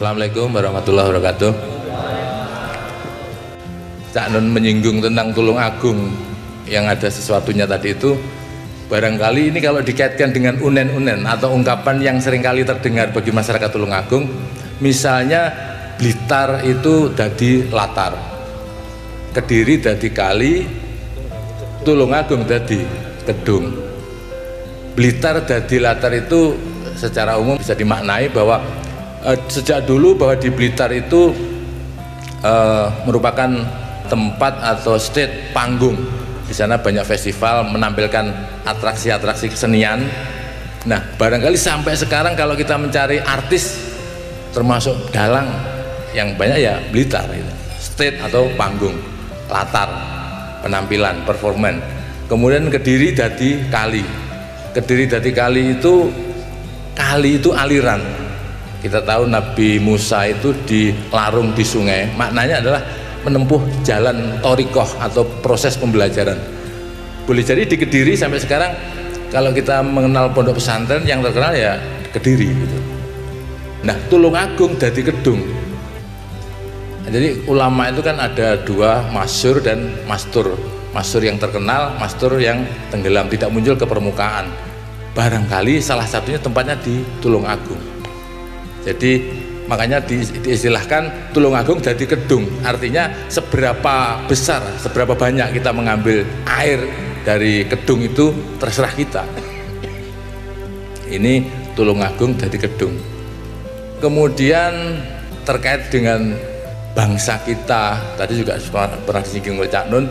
Assalamualaikum warahmatullahi wabarakatuh. Cak Nun menyinggung tentang Tulung Agung yang ada sesuatunya tadi itu barangkali ini kalau dikaitkan dengan unen-unen atau ungkapan yang sering kali terdengar bagi masyarakat Tulung Agung misalnya Blitar itu jadi latar Kediri jadi kali Tulung Agung jadi kedung Blitar jadi latar itu secara umum bisa dimaknai bahwa eh, sejak dulu bahwa di Blitar itu eh, merupakan tempat atau state panggung. Di sana banyak festival menampilkan atraksi-atraksi kesenian. Nah, barangkali sampai sekarang kalau kita mencari artis termasuk dalang yang banyak ya Blitar gitu. State atau panggung, latar, penampilan, performan. Kemudian Kediri jadi kali. Kediri jadi kali itu kali itu aliran kita tahu Nabi Musa itu dilarung di sungai. Maknanya adalah menempuh jalan torikoh atau proses pembelajaran. Boleh jadi di Kediri sampai sekarang kalau kita mengenal pondok pesantren yang terkenal ya Kediri gitu. nah Tulung Agung jadi Kedung. Nah, jadi ulama itu kan ada dua masyur dan mastur. Masyur yang terkenal mastur yang tenggelam tidak muncul ke permukaan. Barangkali salah satunya tempatnya di Tulung Agung jadi makanya di, diistilahkan Tulungagung jadi kedung. Artinya seberapa besar, seberapa banyak kita mengambil air dari kedung itu terserah kita. Ini Tulungagung jadi kedung. Kemudian terkait dengan bangsa kita, tadi juga pernah disinggung oleh Cak Nun,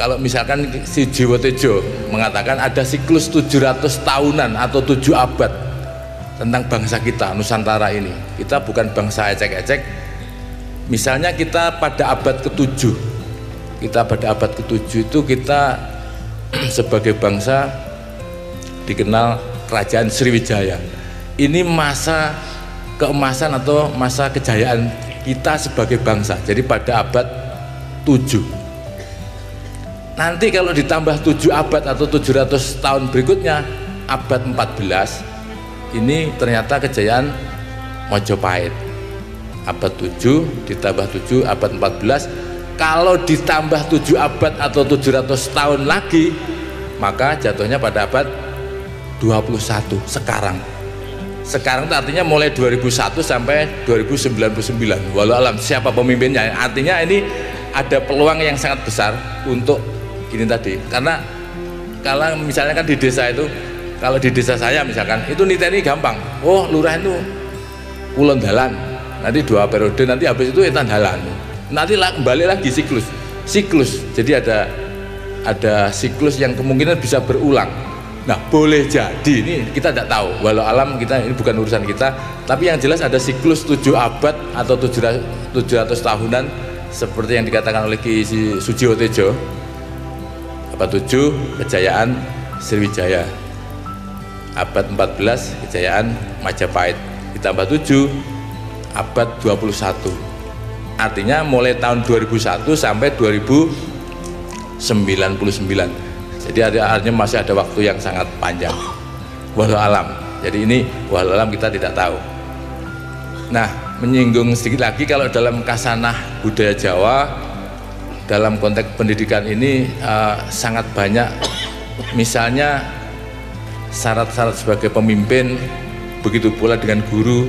kalau misalkan si Jiwo Tejo mengatakan ada siklus 700 tahunan atau 7 abad tentang bangsa kita Nusantara ini. Kita bukan bangsa ecek-ecek. Misalnya kita pada abad ke-7 kita pada abad ke-7 itu kita sebagai bangsa dikenal kerajaan Sriwijaya. Ini masa keemasan atau masa kejayaan kita sebagai bangsa. Jadi pada abad 7 nanti kalau ditambah 7 abad atau 700 tahun berikutnya abad 14 ini ternyata kejayaan Mojopahit abad 7 ditambah 7 abad 14 kalau ditambah 7 abad atau 700 tahun lagi maka jatuhnya pada abad 21 sekarang. Sekarang itu artinya mulai 2001 sampai 2099 walau alam siapa pemimpinnya? Artinya ini ada peluang yang sangat besar untuk ini tadi. Karena kalau misalnya kan di desa itu kalau di desa saya misalkan itu niteni gampang. Oh lurah itu kulon dalan. Nanti dua periode nanti habis itu etan dalan. Nanti kembali lagi siklus. Siklus. Jadi ada ada siklus yang kemungkinan bisa berulang. Nah boleh jadi. Ini kita tidak tahu. Walau alam kita ini bukan urusan kita. Tapi yang jelas ada siklus tujuh abad atau tujuh ratus tahunan. Seperti yang dikatakan oleh Ki Sujiwo Tejo abad tujuh kejayaan Sriwijaya abad 14 kejayaan Majapahit. Ditambah 7 abad 21 artinya mulai tahun 2001 sampai 2099 jadi ada artinya masih ada waktu yang sangat panjang. Walau alam. Jadi ini walau alam kita tidak tahu. Nah menyinggung sedikit lagi kalau dalam kasanah budaya Jawa dalam konteks pendidikan ini uh, sangat banyak. Misalnya syarat-syarat sebagai pemimpin begitu pula dengan guru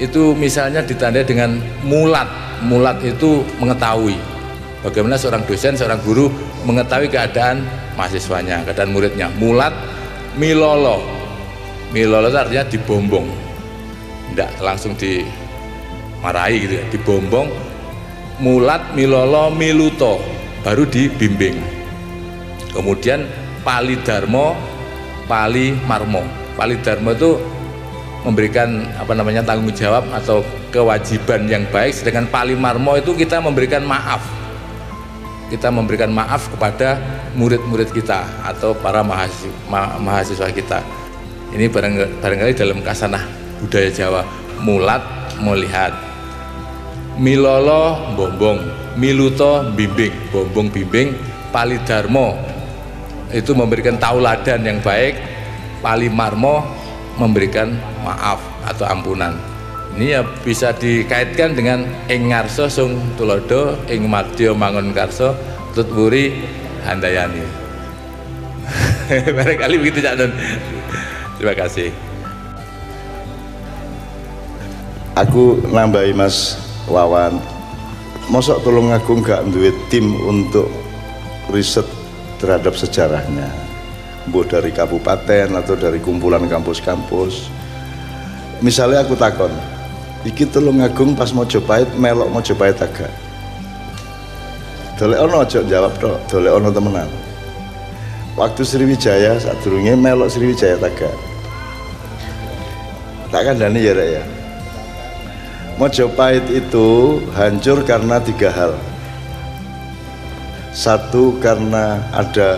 itu misalnya ditandai dengan mulat. Mulat itu mengetahui bagaimana seorang dosen seorang guru mengetahui keadaan mahasiswanya keadaan muridnya. Mulat milolo. Milolo itu artinya dibombong. Tidak langsung dimarahi gitu ya dibombong. Mulat milolo miluto baru dibimbing. Kemudian palidarmo Pali Marmo. Pali Dharma itu memberikan apa namanya tanggung jawab atau kewajiban yang baik. Sedangkan Pali Marmo itu kita memberikan maaf. Kita memberikan maaf kepada murid-murid kita atau para mahasiswa, mahasiswa kita. Ini barang, barangkali dalam kasanah budaya Jawa. Mulat melihat. Milolo bombong miluto bimbing bombong bimbing palidarmo itu memberikan tauladan yang baik. Pali Marmo memberikan maaf atau ampunan. Ini ya bisa dikaitkan dengan ing ngarso sung tulodo ing madya mangun karso tutwuri handayani. Barangkali begitu Cak Nun. Terima kasih. Aku nambahi Mas Wawan. Mosok tolong aku gak duit tim untuk riset terhadap sejarahnya. Bu dari kabupaten atau dari kumpulan kampus-kampus. Misalnya aku takon iki telung agung pas mau Mojopahit melok Mojopahit agak? Dole ono aja jawab tok dole ono temenan. Waktu Sriwijaya saat durungnya melok Sriwijaya tagak. Tak kandani ya ya. Mojopahit itu hancur karena tiga hal satu karena ada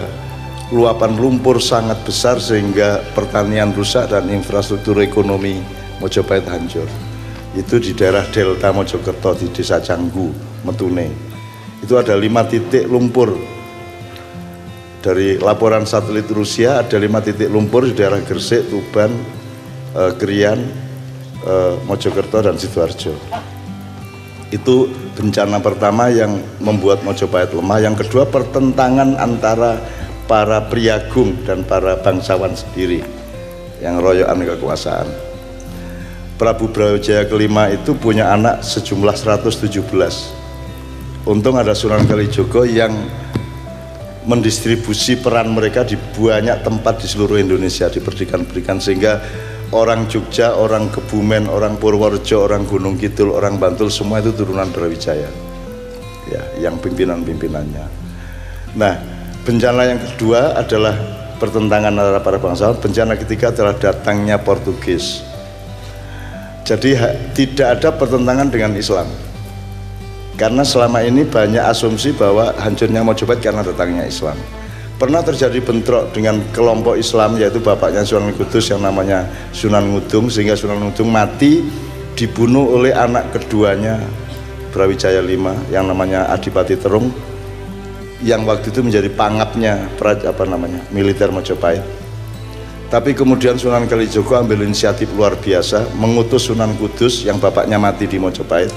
luapan lumpur sangat besar sehingga pertanian rusak dan infrastruktur ekonomi Mojopahit hancur. Itu di daerah Delta Mojokerto di desa Canggu Metune. Itu ada lima titik lumpur. Dari laporan satelit Rusia ada lima titik lumpur di daerah Gresik, Tuban, eh, Krian, eh, Mojokerto dan Sidoarjo itu bencana pertama yang membuat Mojopahit lemah. Yang kedua pertentangan antara para priagung dan para bangsawan sendiri yang royokan kekuasaan. Prabu Brawijaya kelima itu punya anak sejumlah 117 untung ada Sunan Kalijogo yang mendistribusi peran mereka di banyak tempat di seluruh Indonesia diperdikan-berikan sehingga orang Jogja, orang Kebumen, orang Purworejo, orang Gunung Kidul, orang Bantul semua itu turunan Brawijaya ya, yang pimpinan-pimpinannya nah bencana yang kedua adalah pertentangan antara para bangsawan bencana ketiga adalah datangnya Portugis jadi tidak ada pertentangan dengan Islam. Karena selama ini banyak asumsi bahwa hancurnya Mojopahit karena datangnya Islam. Pernah terjadi bentrok dengan kelompok Islam yaitu bapaknya Sunan Kudus yang namanya Sunan Ngudung sehingga Sunan Ngudung mati dibunuh oleh anak keduanya Brawijaya V yang namanya Adipati Terung yang waktu itu menjadi pangapnya apa namanya militer Mojopahit tapi kemudian Sunan Kalijogo ambil inisiatif luar biasa mengutus Sunan Kudus yang bapaknya mati di Mojopahit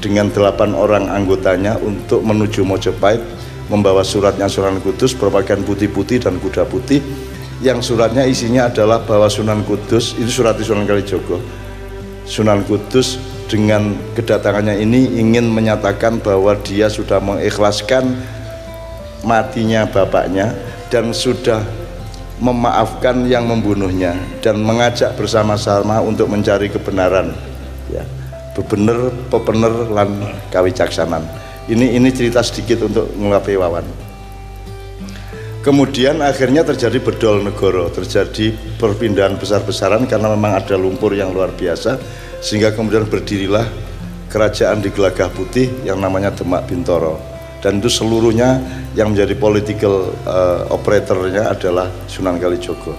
dengan delapan orang anggotanya untuk menuju Mojopahit membawa suratnya Sunan Kudus berpakaian putih-putih dan kuda putih. Yang suratnya isinya adalah bahwa Sunan Kudus itu surat Sunan Kalijogo. Sunan Kudus dengan kedatangannya ini ingin menyatakan bahwa dia sudah mengikhlaskan matinya bapaknya dan sudah memaafkan yang membunuhnya dan mengajak bersama-sama untuk mencari kebenaran. Ya bebener pepener lan kawicaksanan ini ini cerita sedikit untuk ngelapai wawan kemudian akhirnya terjadi bedol negoro terjadi perpindahan besar-besaran karena memang ada lumpur yang luar biasa sehingga kemudian berdirilah kerajaan di Gelagah Putih yang namanya Demak Bintoro dan itu seluruhnya yang menjadi political uh, operatornya adalah Sunan Kalijogo.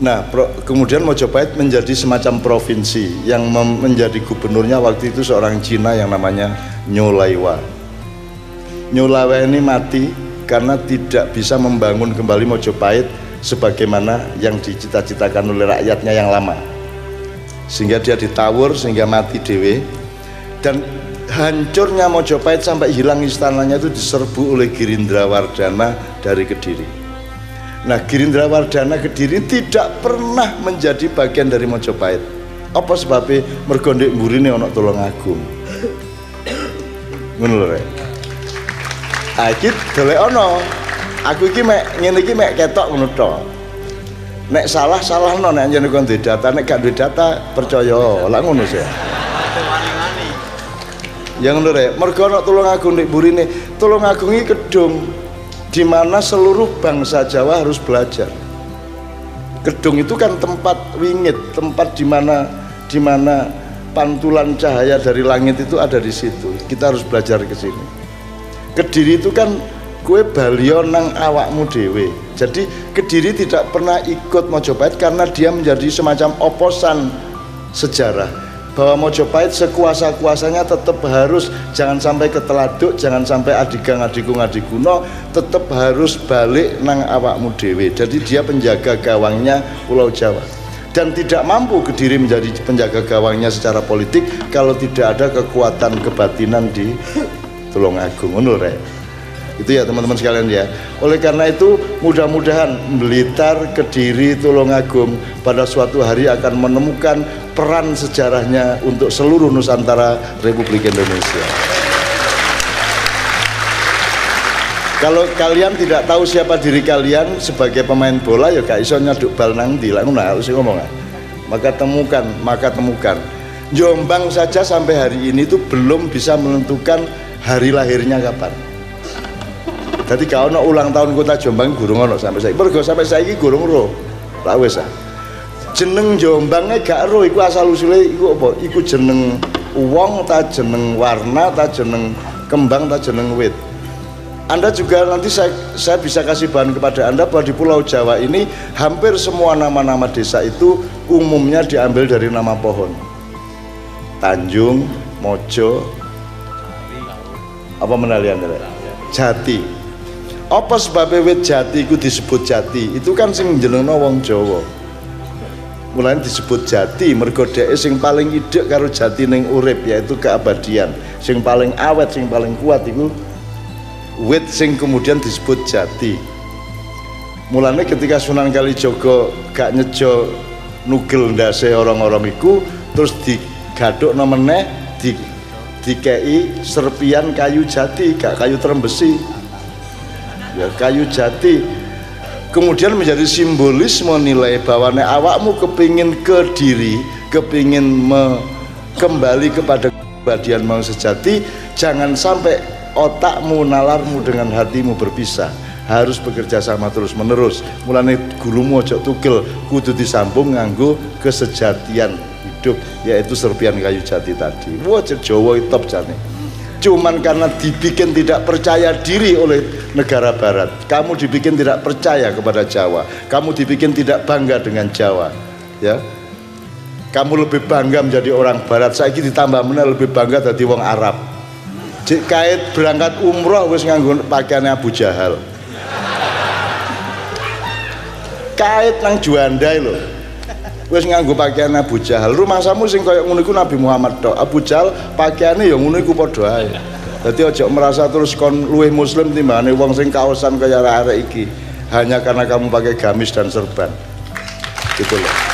Nah, pro, kemudian Mojopahit menjadi semacam provinsi yang menjadi gubernurnya waktu itu seorang Cina yang namanya Nyolaiwa. Nyolaiwa ini mati karena tidak bisa membangun kembali Mojopahit sebagaimana yang dicita-citakan oleh rakyatnya yang lama. Sehingga dia ditawur sehingga mati dewe dan hancurnya Mojopahit sampai hilang istananya itu diserbu oleh Girindra Wardana dari Kediri. Nah, Girindra Wardana Kediri tidak pernah menjadi bagian dari Mojopahit. Apa sebabnya mergondek mburine ana tolong agung. Ngono lho rek. Ah iki ana. Aku iki mek ngene iki mek ketok ngono tok. Nek salah salah no nek jenenge kon data, nek gak duwe data percaya. Lah ngono sih yang nur ya mergo ana Tulungagung nek burine Tulungagung iki kedung di mana seluruh bangsa Jawa harus belajar gedung itu kan tempat wingit tempat di mana di mana pantulan cahaya dari langit itu ada di situ kita harus belajar ke sini kediri itu kan kue balio nang awakmu dewe jadi kediri tidak pernah ikut Mojopahit karena dia menjadi semacam oposan sejarah bahwa Mojopahit sekuasa-kuasanya tetap harus jangan sampai keteladuk, jangan sampai adigang adigung adiguno, tetap harus balik nang awakmu dewe. Jadi dia penjaga gawangnya Pulau Jawa. Dan tidak mampu Kediri menjadi penjaga gawangnya secara politik kalau tidak ada kekuatan kebatinan di Tulungagung ngono rek. Itu ya teman-teman sekalian ya. Oleh karena itu mudah-mudahan Blitar Kediri Tulungagung pada suatu hari akan menemukan peran sejarahnya untuk seluruh Nusantara Republik Indonesia kalau kalian tidak tahu siapa diri kalian sebagai pemain bola ya gak iso nyaduk bal nang ngono harus ngomong maka temukan maka temukan. Jombang saja sampai hari ini itu belum bisa menentukan hari lahirnya kapan. Jadi kau no ulang tahun kota Jombang gurung ono sampai saya mergo sampai saya ini gurung roh. Lah ah. Jeneng Jombangnya gak roh iku asal usulnya iku apa? Iku jeneng uang ta jeneng warna ta jeneng kembang ta jeneng wit anda juga nanti saya, saya bisa kasih bahan kepada Anda bahwa di Pulau Jawa ini hampir semua nama-nama desa itu umumnya diambil dari nama pohon. Tanjung, Mojo, apa menalian Jati. Apa sebabnya wit jati itu disebut jati? Itu kan sing jenengno wong Jawa. Mulai disebut jati mergo dhek sing paling ide karo jati ning urip yaitu keabadian. Sing paling awet, sing paling kuat itu wit sing kemudian disebut jati. Mulanya ketika Sunan Kalijogo gak nyejo nugel ndase orang-orang iku terus digaduk namanya di dikei serpian kayu jati gak kayu terembesi. Ya kayu jati. Kemudian menjadi simbolis menilai bahwa awakmu kepingin ke diri kepingin me, kembali kepada keabadian mau sejati jangan sampai otakmu nalarmu dengan hatimu berpisah. Harus bekerja sama terus menerus mulane gulumu ojo tugel kudu disambung nganggo kesejatian hidup yaitu serpian kayu jati tadi. Wah Jawa top jane. Cuman karena dibikin tidak percaya diri oleh negara barat kamu dibikin tidak percaya kepada Jawa kamu dibikin tidak bangga dengan Jawa ya. Kamu lebih bangga menjadi orang barat. Saya ditambah mana lebih bangga dari wong Arab Cik kait berangkat umroh wis nganggo pakaiannya Abu Jahal. Kait nang Juanda lho. Wis nganggo pakaian Abu Jahal. Rumah samu sing koyo ngono iku Nabi Muhammad tok. Abu Jahal pakaiane ya ngono iku padha ae. Dadi aja merasa terus kon luwih muslim timbangane wong sing kaosan kaya arek iki. Hanya karena kamu pakai gamis dan serban. Gitu loh.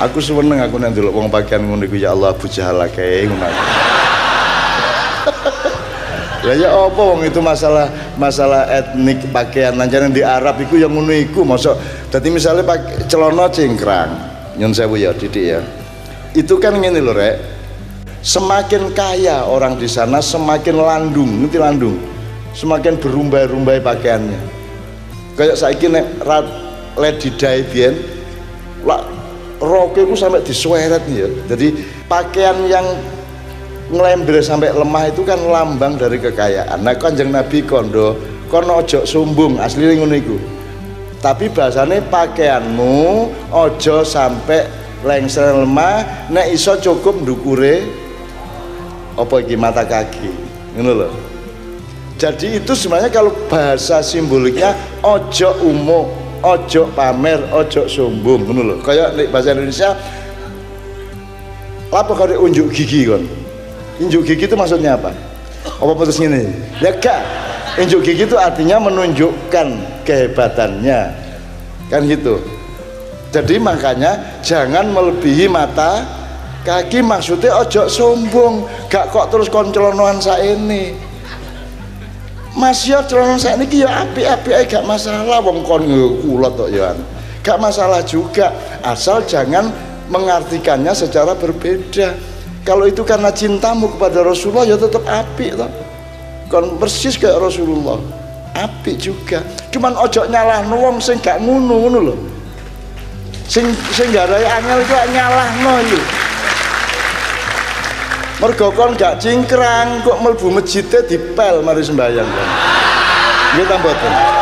Aku seneng aku nanti wong pakaian ngono ya Allah Abu Jahal kae ngono. Ya ya apa wong itu masalah masalah etnik pakaian? Lancaran di Arab iku yang ngono iku dadi misalnya pakai celana cingkrang. Nyun sewu ya Didik ya. Itu kan ngene lho rek. Semakin kaya orang di sana semakin landung. Ngerti landung? Semakin berumbai-rumbai pakaiannya. Kayak saiki nek Lady Di biyen roke itu sampai disueret ya. Jadi pakaian yang ngelembir sampai lemah itu kan lambang dari kekayaan. Nah kanjeng nabi kondo kono ojo sumbung asli ngono tapi bahasanya pakaianmu ojo sampai lengser lemah nek iso cukup dukure apa iki mata kaki. Ngono loh jadi itu sebenarnya kalau bahasa simboliknya ojo umum ojo pamer ojo sombong ngono lho. Kaya nek bahasa Indonesia apa kau unjuk gigi kon? Unjuk gigi itu maksudnya apa? Apa putus ini ya kak unjuk gigi itu artinya menunjukkan kehebatannya. Kan gitu. Jadi makanya jangan melebihi mata kaki maksudnya ojo sombong. Gak kok terus koncelonoan saya ini Mas ya celana saya ini ya api-api gak masalah wong kon kulot tok ya. Gak masalah juga asal jangan mengartikannya secara berbeda. Kalau itu karena cintamu kepada Rasulullah ya tetap api toh. Kon persis kayak Rasulullah api juga. Cuman ojo nyalah wong sing gak ngunu ngono lho. Sing sing garai angel no mergo kon gak cingkrang kok melbu masjidnya dipel mari sembahyang kan nggih ta mboten